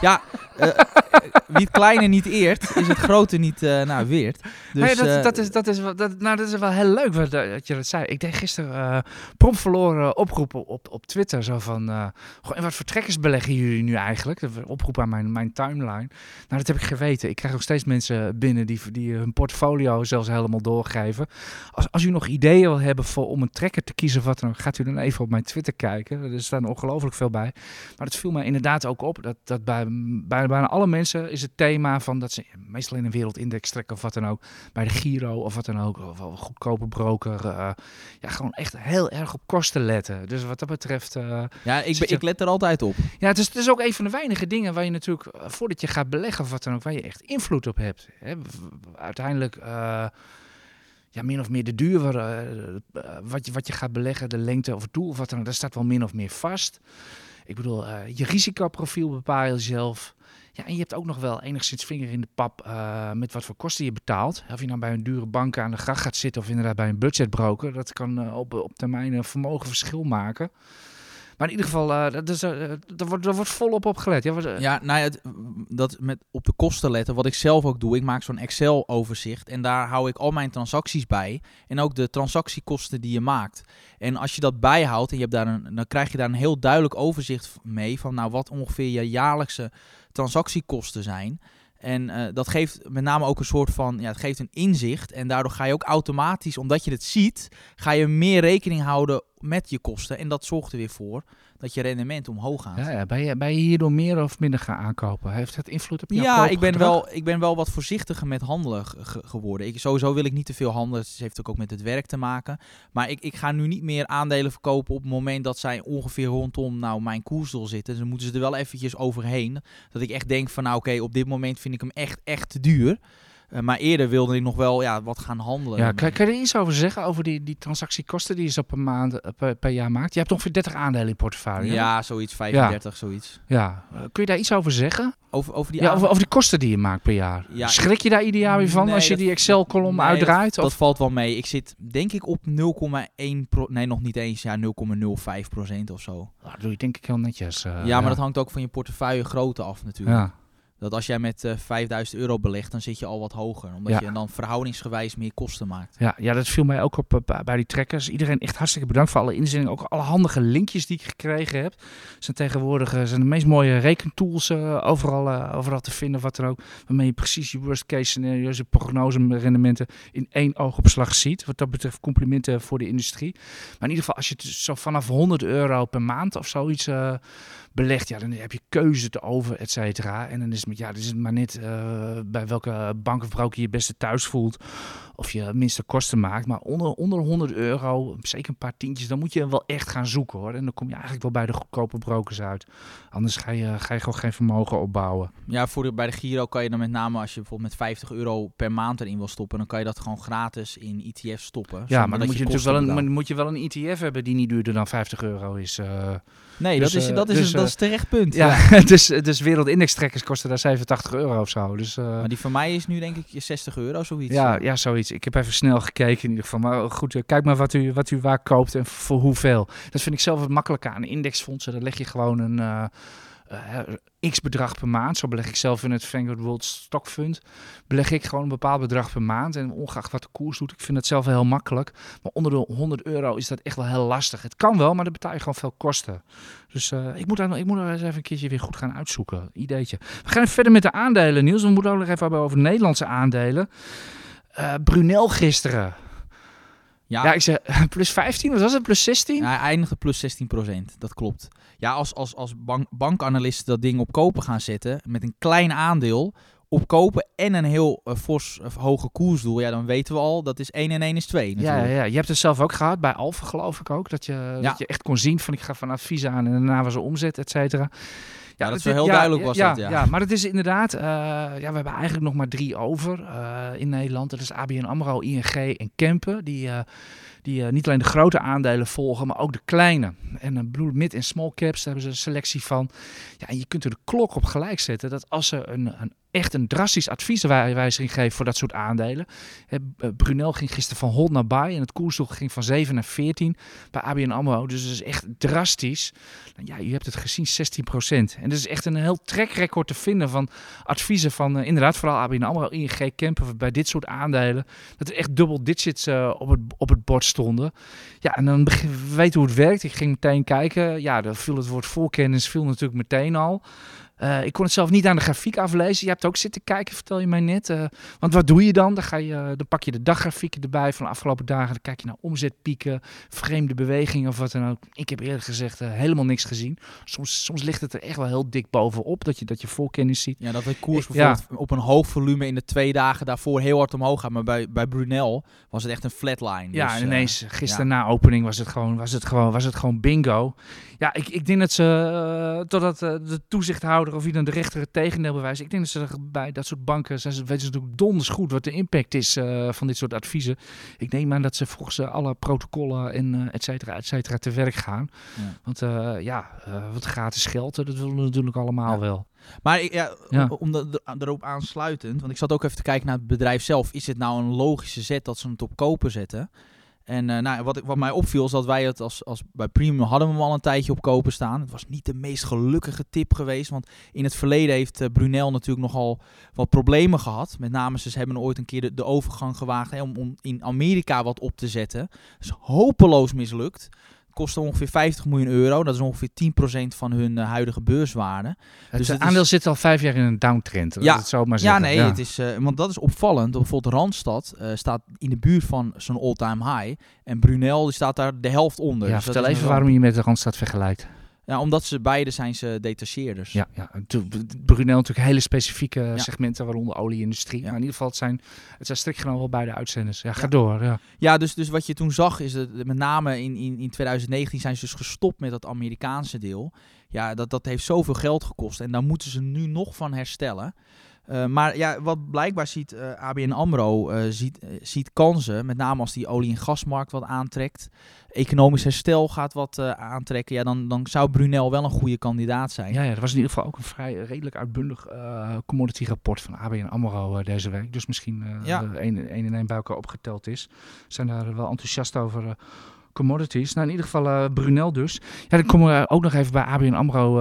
Speaker 2: Ja, eh, eh, wie het kleine niet eert, is het grote niet eh nou, weert. Dus,
Speaker 1: nee, dat, dat, is, dat, is wel, dat, nou, dat is wel heel leuk wat, dat je dat zei. Ik deed gisteren prompt verloren oproepen op, op Twitter. Zo van, in wat voor trekkers beleggen jullie nu eigenlijk? Oproep aan mijn, mijn timeline. Nou, dat heb ik geweten. Ik krijg ook steeds mensen binnen die, die hun portfolio zelfs helemaal doorgeven. Als, als u nog ideeën wil hebben voor, om een trekker te kiezen wat dan gaat u dan even op mijn Twitter kijken. Er staan ongelooflijk veel bij. Maar het viel mij inderdaad ook op dat, dat bij, bij bijna alle mensen is het thema van dat ze meestal in een wereldindex trekken of wat dan ook bij de Giro of wat dan ook, of een goedkope broker. eh, ja, gewoon echt heel erg op kosten letten. Dus wat dat betreft, eh,
Speaker 2: ja, ik,
Speaker 1: zit
Speaker 2: ben,
Speaker 1: je-
Speaker 2: ik let er altijd op.
Speaker 1: ja, het is, het is ook een van de weinige dingen waar je natuurlijk, eh, voordat je gaat beleggen of wat dan ook, waar je echt invloed op hebt. Hè? Uiteindelijk, ja, min of meer de duur waar, wat, je, wat je gaat beleggen, de lengte of het doel of wat dan ook, dat staat wel min of meer vast. Ik bedoel, eh, je risicoprofiel bepaal je zelf. Ja, en je hebt ook nog wel enigszins vinger in de pap eh, met wat voor kosten je betaalt. Of je nou bij een dure bank aan de gracht gaat zitten of inderdaad bij een budgetbroker. Dat kan eh, op, op termijn een vermogen verschil maken. Maar in ieder geval, eh, dat is, eh, wordt, wordt volop op gelet. Ja, eh,
Speaker 2: nou ja, dat met op de kosten letten. Wat ik zelf ook doe, ik maak zo'n Excel-overzicht en daar hou ik al mijn transacties bij en ook de transactiekosten die je maakt. En als je dat bijhoudt en je hebt daar een, dan krijg je daar een heel duidelijk overzicht mee van nou wat ongeveer je jaarlijkse transactiekosten zijn. En eh, dat geeft met name ook een soort van, ja, het geeft een inzicht. En daardoor ga je ook automatisch, omdat je het ziet, ga je meer rekening houden met je kosten. En dat zorgt er weer voor dat je rendement omhoog gaat.
Speaker 1: ja, ja, ben, je, ben je hierdoor meer of minder gaan aankopen? Heeft het invloed op jouw
Speaker 2: Ja, ik ben, wel, ik ben wel wat voorzichtiger met handelen ge- ge- geworden. Ik, sowieso wil ik niet te veel handelen. Het heeft ook, ook met het werk te maken. Maar ik, ik ga nu niet meer aandelen verkopen op het moment dat zij ongeveer rondom nou, mijn koersdoel zitten. Dus dan moeten ze er wel eventjes overheen. Dat ik echt denk van nou oké, op dit moment vind ik hem echt, echt te duur. Eh, maar eerder wilde ik nog wel ja, wat gaan handelen.
Speaker 1: Ja, kan, kan je er iets over zeggen, over die, die transactiekosten die je zo per maand, eh, per, per jaar maakt? Je hebt ongeveer 30 aandelen in portefeuille.
Speaker 2: Ja, zoiets, 35, zoiets.
Speaker 1: ja. Eh, kun je daar iets over zeggen?
Speaker 2: Over, over die
Speaker 1: Ja, over, over die kosten die je maakt per jaar.
Speaker 2: Ja,
Speaker 1: Schrik je daar ieder jaar weer van
Speaker 2: Nee,
Speaker 1: als je
Speaker 2: dat-
Speaker 1: die Excel-kolom
Speaker 2: Nee,
Speaker 1: uitdraait?
Speaker 2: Dat,
Speaker 1: of?
Speaker 2: dat valt wel mee. Ik zit denk ik op 0,1 pro nee nog niet eens, ja 0,05 procent of zo.
Speaker 1: Ah, dat doe je denk ik heel netjes.
Speaker 2: ja, maar dat hangt ook van je portefeuille grootte af natuurlijk.
Speaker 1: Ja.
Speaker 2: Dat als jij met eh 5000 euro belegt, dan zit je al wat hoger. Omdat
Speaker 1: Ja.
Speaker 2: je dan verhoudingsgewijs meer kosten maakt.
Speaker 1: Ja, ja, dat viel mij ook op eh, bij- die trackers. Iedereen echt hartstikke bedankt voor alle inzendingen. Ook alle handige linkjes die ik gekregen heb. Zijn tegenwoordig eh, zijn de meest mooie rekentools overal, overal te vinden. Wat dan ook. Waarmee je precies je worst case scenario's, je prognose rendementen in één oogopslag ziet. Wat dat betreft complimenten voor de industrie. Maar in ieder geval, als je het zo vanaf 100 euro per maand of zoiets belegt, ja, dan heb je keuze te over, et cetera. En dan is het, met- ja, het maar net eh, bij welke bank of broker je je beste thuis voelt of je minste kosten maakt. Maar onder, onder 100 euro, zeker een paar tientjes, dan moet je wel echt gaan zoeken hoor. En dan kom je eigenlijk wel bij de goedkope brokers uit. Anders ga je, ga je gewoon geen vermogen opbouwen.
Speaker 2: Ja, voor de, bij de Giro kan je dan met name als je bijvoorbeeld met 50 euro per maand erin wil stoppen, dan kan je dat gewoon gratis in ETF stoppen.
Speaker 1: Ja, maar dan moet je, natuurlijk wel een, moet je wel een ETF hebben die niet duurder dan 50 euro is. eh.
Speaker 2: Nee,
Speaker 1: dus,
Speaker 2: dat is,
Speaker 1: eh,
Speaker 2: dat is,
Speaker 1: dus,
Speaker 2: dat is terecht punt.
Speaker 1: ja, (laughs) dus, dus wereldindextrekkers kosten daar 87 euro of zo. Dus, eh,
Speaker 2: Maar die van mij is nu denk ik 60 euro, zoiets.
Speaker 1: Ja, ja, zoiets. Ik heb even snel gekeken in ieder geval. Maar goed, eh, kijk maar wat u, wat u waar koopt en voor hoeveel. Dat vind ik zelf het makkelijker aan indexfondsen. Dan leg je gewoon een eh, x bedrag per maand. Zo beleg ik zelf in het Vanguard World Stock Fund. Beleg ik gewoon een bepaald bedrag per maand. En ongeacht wat de koers doet, ik vind het zelf heel makkelijk. Maar onder de 100 euro is dat echt wel heel lastig. Het kan wel, maar dan betaal je gewoon veel kosten. Dus eh, ik, moet daar, ik moet er eens even een keertje weer goed gaan uitzoeken. Ideetje. We gaan even verder met de aandelen, Niels. We moeten ook nog even hebben over Nederlandse aandelen. Eh, Brunel gisteren.
Speaker 2: Ja,
Speaker 1: Ja, ik zeg (laughs) plus 15, wat was het? Plus 16?
Speaker 2: hij eindigde plus 16%, dat klopt. Ja, als, als, als bank, bankanalisten dat ding op kopen gaan zetten, met een klein aandeel op kopen en een heel eh, fors eh, hoge koersdoel, ja, dan weten we al, dat is 1 en 1 is 2
Speaker 1: Ja,
Speaker 2: natuurlijk.
Speaker 1: ja, ja, je hebt het zelf ook gehad bij Alfa, geloof ik ook. Dat je,
Speaker 2: Ja.
Speaker 1: dat je echt kon zien van ik ga van advies aan en daarna was er omzet, et cetera.
Speaker 2: Ja, dat is wel heel duidelijk was
Speaker 1: ja,
Speaker 2: dat, ja.
Speaker 1: ja. maar het is inderdaad, eh, ja, we hebben eigenlijk nog maar drie over eh, in Nederland. Dat is ABN AMRO, ING en Kempen. Die, eh, die eh, niet alleen de grote aandelen volgen, maar ook de kleine. En uh, Blue, Mid en Small Caps, daar hebben ze een selectie van. Ja, en je kunt er de klok op gelijk zetten dat als ze een, een echt een drastisch advieswijziging geven voor dat soort aandelen. Eh, Brunel ging gisteren van hold naar buy en het koersdoel ging van 7 naar 14 bij ABN AMRO. Dus dat is echt drastisch. Nou, ja, je hebt het gezien, 16%. En dat is echt een heel trackrecord te vinden van adviezen van eh, inderdaad vooral ABN AMRO, ING, Kempen bij dit soort aandelen. Dat er echt dubbel digits eh, op, het, op het bord stonden. Ja, en dan begin, we weten hoe het werkt. Ik ging meteen kijken. Ja, dan viel het woord voorkennis viel natuurlijk meteen al. Uh, ik kon het zelf niet aan de grafiek aflezen. Je hebt ook zitten kijken, vertel je mij net. Uh, want wat doe je dan? Dan, ga je, uh, dan pak je de daggrafieken erbij van de afgelopen dagen. Dan kijk je naar omzetpieken, vreemde bewegingen of wat dan ook. Ik heb eerlijk gezegd uh, helemaal niks gezien. Soms, soms ligt het er echt wel heel dik bovenop, dat je, dat je voorkennis ziet.
Speaker 2: Ja, dat de koers bijvoorbeeld ja. op een hoog volume in de twee dagen daarvoor heel hard omhoog gaat. Maar bij, bij Brunel was het echt een flatline.
Speaker 1: Ja,
Speaker 2: dus,
Speaker 1: en ineens gisteren ja. na opening was het gewoon, was het gewoon, was het gewoon bingo. Ja, ik, ik denk dat ze, totdat de toezichthouder of wie dan de rechter het tegendeel bewijst. Ik denk dat ze bij dat soort banken, zijn ze, weten ze natuurlijk donders goed wat de impact is uh, van dit soort adviezen. Ik neem aan dat ze volgens alle protocollen en uh, et cetera, et cetera te werk gaan. Ja. Want uh, ja, wat gratis geld, dat willen we natuurlijk allemaal ja. wel.
Speaker 2: Maar ik, ja, ja. om, om de, erop aansluitend, want ik zat ook even te kijken naar het bedrijf zelf. Is het nou een logische zet dat ze het op kopen zetten? En eh, nou, wat, wat mij opviel is dat wij het als, als bij Premium hadden we hem al een tijdje op kopen staan. Het was niet de meest gelukkige tip geweest. Want in het verleden heeft eh, Brunel natuurlijk nogal wat problemen gehad. Met name ze hebben ooit een keer de, de overgang gewaagd hè, om, om in Amerika wat op te zetten. Dat is hopeloos mislukt. Kostte ongeveer 50 miljoen euro. Dat is ongeveer 10% van hun eh, huidige beurswaarde.
Speaker 1: Het
Speaker 2: Dus
Speaker 1: eh,
Speaker 2: het is-
Speaker 1: aandeel zit al vijf jaar in een downtrend.
Speaker 2: Ja.
Speaker 1: Ja, dat zou maar
Speaker 2: Ja,
Speaker 1: zeggen.
Speaker 2: nee, Het is, eh, want dat is opvallend. Bijvoorbeeld Randstad staat in de buurt van zijn all-time high. En Brunel die staat daar de helft onder.
Speaker 1: Ja,
Speaker 2: Dus
Speaker 1: vertel even waarom je met de Randstad vergelijkt.
Speaker 2: Ja, omdat ze beide zijn ze detacheerders.
Speaker 1: Ja, ja. Brunel natuurlijk hele specifieke
Speaker 2: Ja.
Speaker 1: segmenten, waaronder olieindustrie.
Speaker 2: Ja.
Speaker 1: Maar in ieder geval, het zijn, het zijn strikt genomen wel beide uitzenders. Ja, ga
Speaker 2: Ja.
Speaker 1: door. Ja.
Speaker 2: Ja, dus, dus wat je toen zag is dat met name in, in, in 2019 zijn ze dus gestopt met dat Amerikaanse deel. Ja, dat, dat heeft zoveel geld gekost en daar moeten ze nu nog van herstellen. Eh, maar ja, wat blijkbaar ziet eh, ABN AMRO eh, ziet, ziet kansen, met name als die olie- en gasmarkt wat aantrekt. Economisch herstel gaat wat aantrekken. Ja, dan, dan zou Brunel wel een goede kandidaat zijn.
Speaker 1: Ja, ja, er was in ieder geval ook een vrij redelijk uitbundig commodity rapport van ABN AMRO deze week. Dus misschien
Speaker 2: Ja.
Speaker 1: eh, één één en één bij elkaar opgeteld is. Zijn daar wel enthousiast over commodities. Nou, in ieder geval Brunel dus. Ja, dan komen we ook nog even bij ABN AMRO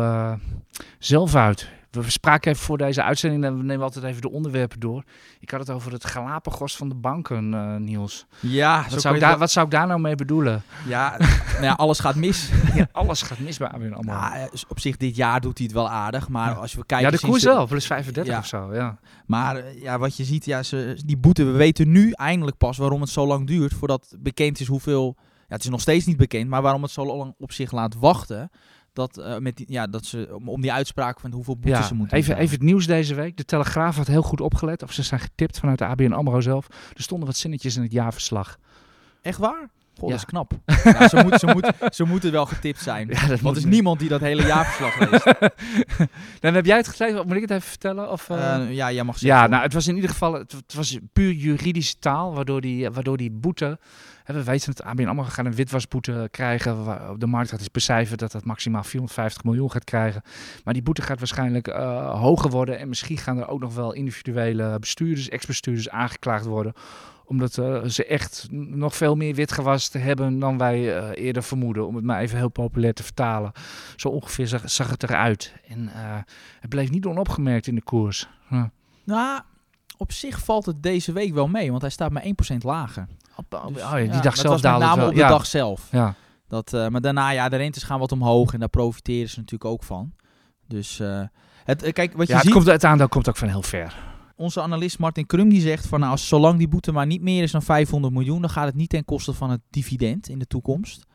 Speaker 1: zelf uit. We spraken even voor deze uitzending en we nemen altijd even de onderwerpen door. Ik had het over het Galapagos van de banken, eh, Niels.
Speaker 2: Ja,
Speaker 1: Wat zou, ik daar, wat zou ik daar nou mee bedoelen?
Speaker 2: ja, nou ja, alles gaat mis. (laughs)
Speaker 1: Ja, alles gaat mis bij ABN.
Speaker 2: Nou, eh, op zich dit jaar doet hij het wel aardig, maar
Speaker 1: Ja.
Speaker 2: als we kijken...
Speaker 1: ja, de koers wel, plus 35
Speaker 2: Ja.
Speaker 1: of zo. Ja.
Speaker 2: Maar eh, ja, wat je ziet, ja, ze, die boete, we weten nu eindelijk pas waarom het zo lang duurt voordat bekend is hoeveel... Ja, het is nog steeds niet bekend, maar waarom het zo lang op zich laat wachten. Dat, eh, met die, ja, dat ze, om, om die uitspraak van hoeveel boetes
Speaker 1: Ja,
Speaker 2: ze moeten
Speaker 1: even, even het nieuws deze week. De Telegraaf had heel goed opgelet. Of ze zijn getipt vanuit de ABN AMRO zelf. Er stonden wat zinnetjes in het jaarverslag.
Speaker 2: Echt waar? Goh,
Speaker 1: Ja.
Speaker 2: dat is knap. (laughs) ja, ze, moet, ze, moet, ze moeten wel getipt zijn. (laughs)
Speaker 1: Ja,
Speaker 2: Want er is
Speaker 1: niet.
Speaker 2: niemand die dat hele jaarverslag leest. (laughs)
Speaker 1: Dan heb jij het gelezen? Moet ik het even vertellen? Of, eh?
Speaker 2: Eh, ja, jij mag zeggen.
Speaker 1: ja, nou, het was in ieder geval het, het was puur juridische taal, waardoor die, waardoor die boete, hè, we weten het, ABN AMRO gaat een witwasboete krijgen, waar de markt gaat eens becijferen dat dat maximaal 450 miljoen gaat krijgen. Maar die boete gaat waarschijnlijk eh, hoger worden en misschien gaan er ook nog wel individuele bestuurders, ex-bestuurders aangeklaagd worden omdat eh, ze echt nog veel meer witgewassen hebben dan wij eh, eerder vermoeden. Om het maar even heel populair te vertalen. Zo ongeveer zag, zag het eruit. En eh, het bleef niet onopgemerkt in de koers.
Speaker 2: Nou, op zich valt het deze week wel mee, want hij staat maar 1% lager.
Speaker 1: Oh,
Speaker 2: Dus,
Speaker 1: ja, die
Speaker 2: ja,
Speaker 1: dag zelf daalde het
Speaker 2: name
Speaker 1: wel.
Speaker 2: op de
Speaker 1: ja.
Speaker 2: dag zelf.
Speaker 1: Ja.
Speaker 2: Dat, maar daarna, ja, de rentes gaan wat omhoog en daar profiteren ze natuurlijk ook van. Dus het, kijk, wat je
Speaker 1: Ja, het,
Speaker 2: ziet,
Speaker 1: komt, het aandeel komt ook van heel ver.
Speaker 2: Onze analist Martin Krum die zegt van nou, als, zolang die boete maar niet meer is dan 500 miljoen, dan gaat het niet ten koste van het dividend in de toekomst.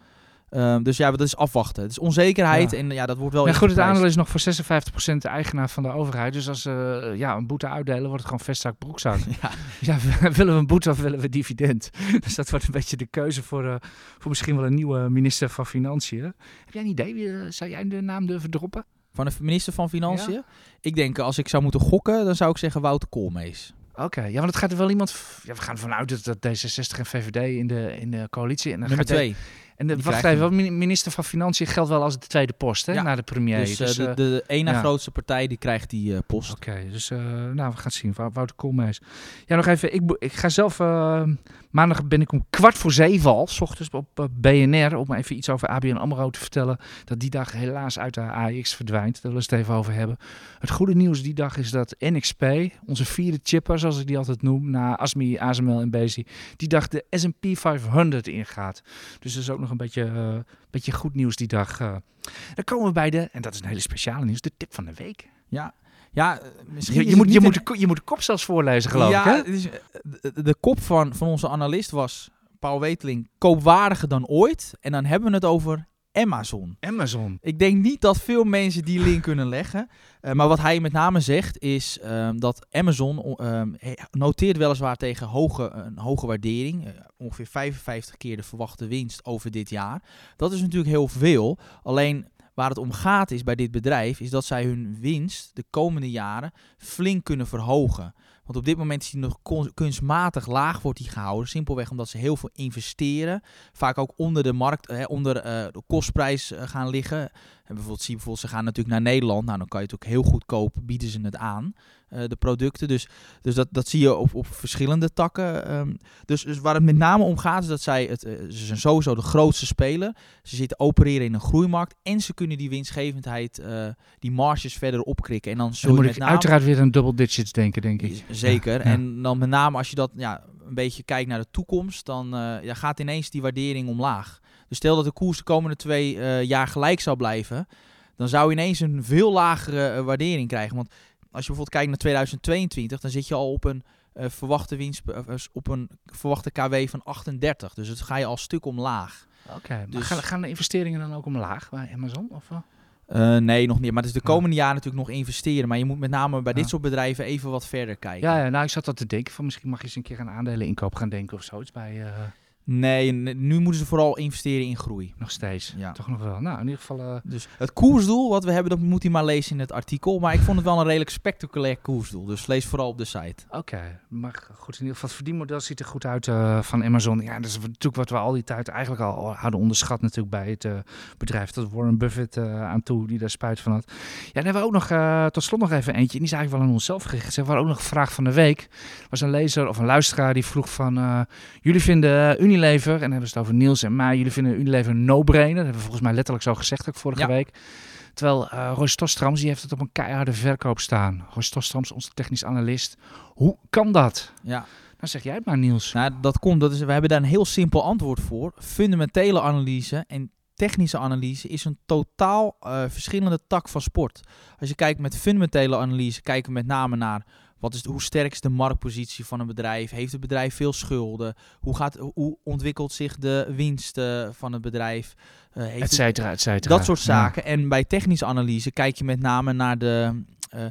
Speaker 2: Ehm, dus ja, dat is afwachten. Het is onzekerheid
Speaker 1: Ja.
Speaker 2: en ja, dat wordt wel
Speaker 1: Ja, goed, het aandeel is nog voor 56% de eigenaar van de overheid. Dus als ze ja, een boete uitdelen, wordt het gewoon vestzak broekzak. (laughs)
Speaker 2: Ja.
Speaker 1: Ja, (laughs) willen we een boete of willen we dividend? (laughs) Dus dat wordt een beetje de keuze voor, eh, voor misschien wel een nieuwe minister van Financiën. Heb jij een idee? Eh, Zou jij de naam durven droppen?
Speaker 2: Van de minister van Financiën. Ik denk, als ik zou moeten gokken, dan zou ik zeggen Wouter Koolmees.
Speaker 1: Oké, ja, want het gaat er wel iemand... Ja, we gaan ervan uit dat, dat D66 en VVD in de, in de coalitie... En dan
Speaker 2: Nummer
Speaker 1: gaat
Speaker 2: twee.
Speaker 1: En de, wacht even, minister van Financiën geldt wel als de tweede post, hè?
Speaker 2: Ja.
Speaker 1: Na de premier.
Speaker 2: Dus, eh, de,
Speaker 1: eh,
Speaker 2: de ene
Speaker 1: ja.
Speaker 2: grootste partij die krijgt die eh, post.
Speaker 1: Oké, dus nou, we gaan het zien. Wou- Wouter Koolmees. Ja, nog even. Ik, ik ga zelf... maandag ben ik om kwart voor zeven al, s ochtends op eh, BNR, om even iets over ABN AMRO te vertellen. Dat die dag helaas uit de AX verdwijnt. Daar willen we het even over hebben. Het goede nieuws die dag is dat NXP, onze vierde chipper, zoals ik die altijd noem, na ASMI, ASML en Bezi, die dag de S&P 500 ingaat. Dus dat is ook nog een beetje, eh, beetje goed nieuws die dag. eh. Dan komen we bij de, en dat is een hele speciale nieuws, de tip van de week.
Speaker 2: Ja, ja eh, misschien
Speaker 1: Je, moet, je, moet de, je moet de kop zelfs voorlezen, geloof
Speaker 2: ja,
Speaker 1: ik. Hè?
Speaker 2: is, eh, de, de kop van, van onze analist was, Paul Weteling, koopwaardiger dan ooit. En dan hebben we het over Amazon.
Speaker 1: Amazon.
Speaker 2: Ik denk niet dat veel mensen die link kunnen leggen. Eh, maar wat hij met name zegt is ehm, dat Amazon ehm, noteert weliswaar tegen hoge, een hoge waardering. ongeveer 55 keer de verwachte winst over dit jaar. Dat is natuurlijk heel veel. Alleen waar het om gaat is bij dit bedrijf, is dat zij hun winst de komende jaren flink kunnen verhogen. Want op dit moment is die nog kunstmatig laag wordt die gehouden. Simpelweg omdat ze heel veel investeren. Vaak ook onder de markt, eh, onder eh, de kostprijs eh, gaan liggen. En bijvoorbeeld zie bijvoorbeeld, ze gaan natuurlijk naar Nederland. Nou, dan kan je het ook heel goedkoop bieden ze het aan, eh, de producten. Dus, dus dat, dat zie je op, op verschillende takken. ehm. dus, dus waar het met name om gaat, is dat zij, het, eh, ze zijn sowieso de grootste speler. Ze zitten opereren in een groeimarkt. En ze kunnen die winstgevendheid, eh, die marges verder opkrikken. En dan
Speaker 1: Dan moet ik
Speaker 2: name...
Speaker 1: uiteraard weer aan double digits denken, denk ik.
Speaker 2: Zeker.
Speaker 1: Ja, ja.
Speaker 2: En dan met name als je dat ja, een beetje kijkt naar de toekomst, dan ja, gaat ineens die waardering omlaag. Dus stel dat de koers de komende twee eh, jaar gelijk zou blijven, dan zou je ineens een veel lagere eh, waardering krijgen. Want als je bijvoorbeeld kijkt naar 2022, dan zit je al op een eh, verwachte winst, op een verwachte KW van 38. Dus het ga je al stuk omlaag.
Speaker 1: Oké,
Speaker 2: Dus-
Speaker 1: gaan, gaan de investeringen dan ook omlaag bij Amazon? Of,
Speaker 2: nee, nog niet. Maar het is de
Speaker 1: Ja.
Speaker 2: komende jaren natuurlijk nog investeren. Maar je moet met name bij dit soort bedrijven even wat verder kijken.
Speaker 1: Ja, ja, nou, ik zat dat te denken van misschien mag je eens een keer aan aandelen inkoop gaan denken of zoiets bij...
Speaker 2: Nee, nu moeten ze vooral investeren in groei.
Speaker 1: nog steeds.
Speaker 2: Ja.
Speaker 1: Toch nog wel. Nou, in ieder geval... eh,
Speaker 2: Dus het koersdoel wat we hebben, dat moet hij maar lezen in het artikel. Maar ik vond het wel een redelijk spectaculair koersdoel. Dus lees vooral op de site.
Speaker 1: Oké, maar goed, in ieder geval het verdienmodel ziet er goed uit eh, van Amazon. Ja, dat is natuurlijk wat we al die tijd eigenlijk al hadden onderschat natuurlijk bij het eh, bedrijf. Dat Warren Buffett aan toe, die daar spijt van had. Ja, dan hebben we ook nog, tot slot nog even eentje. En die is eigenlijk wel aan onszelf gericht. We hadden ook nog een vraag van de week. Er was een lezer of een luisteraar die vroeg van... jullie vinden Unilever, en dan hebben ze het over Niels en mij... jullie vinden Unilever een no-brainer. Dat hebben we volgens mij letterlijk zo gezegd ook vorige
Speaker 2: Ja.
Speaker 1: week. Terwijl eh Roy Stostrams, die heeft het op een keiharde verkoop staan. Roy Stostrams, onze technisch analist. Hoe kan dat?
Speaker 2: Ja,
Speaker 1: Dan zeg jij het maar, Niels.
Speaker 2: nou, dat komt. Dat is, we hebben daar een heel simpel antwoord voor. Fundamentele analyse en technische analyse is een totaal eh, verschillende tak van sport. Als je kijkt met fundamentele analyse, kijken we met name naar wat is de, hoe sterk is de marktpositie van een bedrijf? Heeft het bedrijf veel schulden? Hoe, gaat, hoe ontwikkelt zich de winst van het bedrijf? Heeft
Speaker 1: et cetera, et cetera.
Speaker 2: Dat soort
Speaker 1: Ja.
Speaker 2: zaken. En bij technische analyse kijk je met name naar de. eh,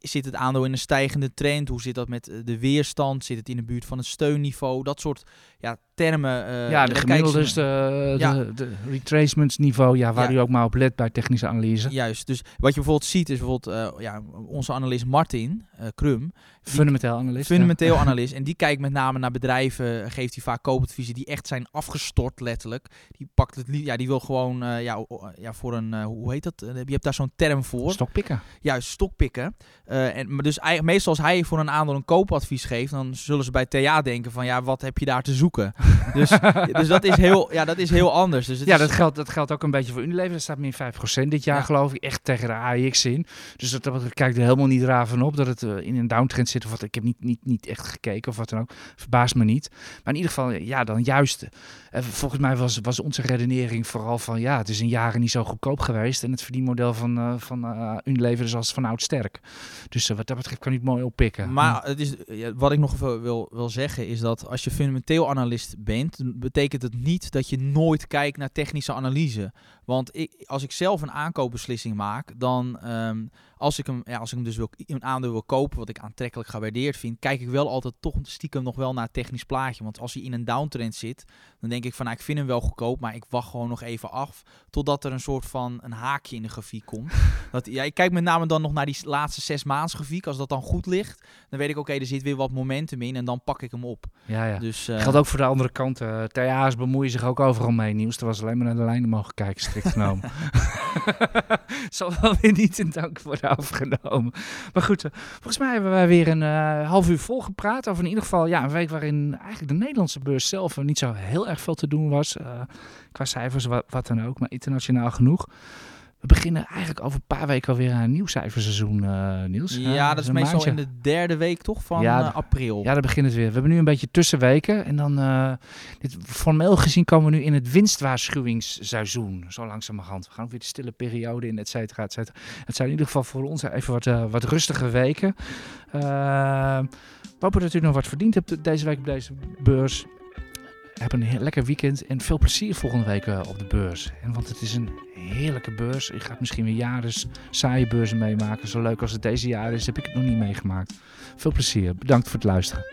Speaker 2: zit het aandeel in een stijgende trend? Hoe zit dat met eh, de weerstand? Zit het in de buurt van het steunniveau? Dat soort ja, termen. eh,
Speaker 1: Ja, de gemiddelde de,
Speaker 2: Ja.
Speaker 1: de, de retracements niveau, ja, waar
Speaker 2: Ja.
Speaker 1: u ook maar op let bij technische analyse.
Speaker 2: Juist. Dus wat je bijvoorbeeld ziet is bijvoorbeeld eh, ja, onze analist Martin eh, Krum.
Speaker 1: Fundamenteel analist. ja.
Speaker 2: Fundamenteel (laughs) analist. En die kijkt met name naar bedrijven, geeft hij vaak koopadviezen die echt zijn afgestort, letterlijk. Die pakt het, ja, die wil gewoon, ja, ja, voor een, hoe heet dat? Je hebt daar zo'n term voor.
Speaker 1: Stokpikken.
Speaker 2: juist stokpikken. En, maar dus eigenlijk, meestal als hij voor een aandeel een koopadvies geeft, dan zullen ze bij TA denken van ja, wat heb je daar te zoeken? Dus, dus dat is heel, ja, dat is heel anders. Dus het
Speaker 1: Ja,
Speaker 2: is-
Speaker 1: dat geldt, dat geldt ook een beetje voor Unilever. Dat staat min 5% dit jaar,
Speaker 2: Ja.
Speaker 1: geloof ik. Echt tegen de AEX in. Dus dat, dat kijkt er helemaal niet raar van op dat het eh, in een downtrend zit. Of wat. Ik heb niet, niet, niet echt gekeken of wat dan ook. Verbaast me niet. Maar in ieder geval, ja, dan juist. volgens mij was, was onze redenering vooral van... ja, het is in jaren niet zo goedkoop geweest. En het verdienmodel van, eh, van eh, Unilever is als van oud sterk. Dus wat dat betreft kan je het mooi oppikken.
Speaker 2: Maar het is, ja, wat ik nog even wil, wil zeggen is dat als je fundamenteel analist bent, betekent het niet dat je nooit kijkt naar technische analyse. Want ik, als ik zelf een aankoopbeslissing maak, dan ehm, als ik hem, ja, als ik hem dus wil, een aandeel wil kopen, wat ik aantrekkelijk gewaardeerd vind, kijk ik wel altijd toch stiekem nog wel naar het technisch plaatje. Want als hij in een downtrend zit, dan denk ik van, nou, ik vind hem wel goedkoop, maar ik wacht gewoon nog even af totdat er een soort van een haakje in de grafiek komt. (laughs) dat, ja, ik kijk met name dan nog naar die laatste zes maanden grafiek. Als dat dan goed ligt, dan weet ik, oké, er zit weer wat momentum in en dan pak ik hem op.
Speaker 1: ja, ja.
Speaker 2: Dus, eh,
Speaker 1: Geldt ook voor de andere kant. eh TA's bemoeien zich ook overal mee. Nieuws. Er was alleen maar naar de lijnen mogen kijken, genomen. (laughs) Zal wel weer niet in dank worden afgenomen. Maar goed, eh, volgens mij hebben wij weer een eh, half uur vol gepraat. Over in ieder geval ja, een week waarin eigenlijk de Nederlandse beurs zelf niet zo heel erg veel te doen was. eh, qua cijfers, wat dan ook. Maar internationaal genoeg. We beginnen eigenlijk over een paar weken alweer aan een nieuw cijferseizoen, eh, Niels.
Speaker 2: ja, dat is meestal
Speaker 1: maandje.
Speaker 2: in de derde week toch van
Speaker 1: Ja,
Speaker 2: eh, april.
Speaker 1: Ja, daar begint het weer. We hebben nu een beetje tussenweken. En dan, eh, dit, formeel gezien komen we nu in het winstwaarschuwingsseizoen. Zo langzamerhand. We gaan ook weer de stille periode in, et cetera, et cetera. Het zijn in ieder geval voor ons even wat, eh, wat rustige weken. Eh, we hopen dat u nog wat verdiend hebt deze week op deze beurs. Heb een heel lekker weekend en veel plezier volgende week eh, op de beurs. En want het is een heerlijke beurs. Je gaat misschien weer jaren saaie beurzen meemaken. Zo leuk als het deze jaar is, heb ik het nog niet meegemaakt. Veel plezier. Bedankt voor het luisteren.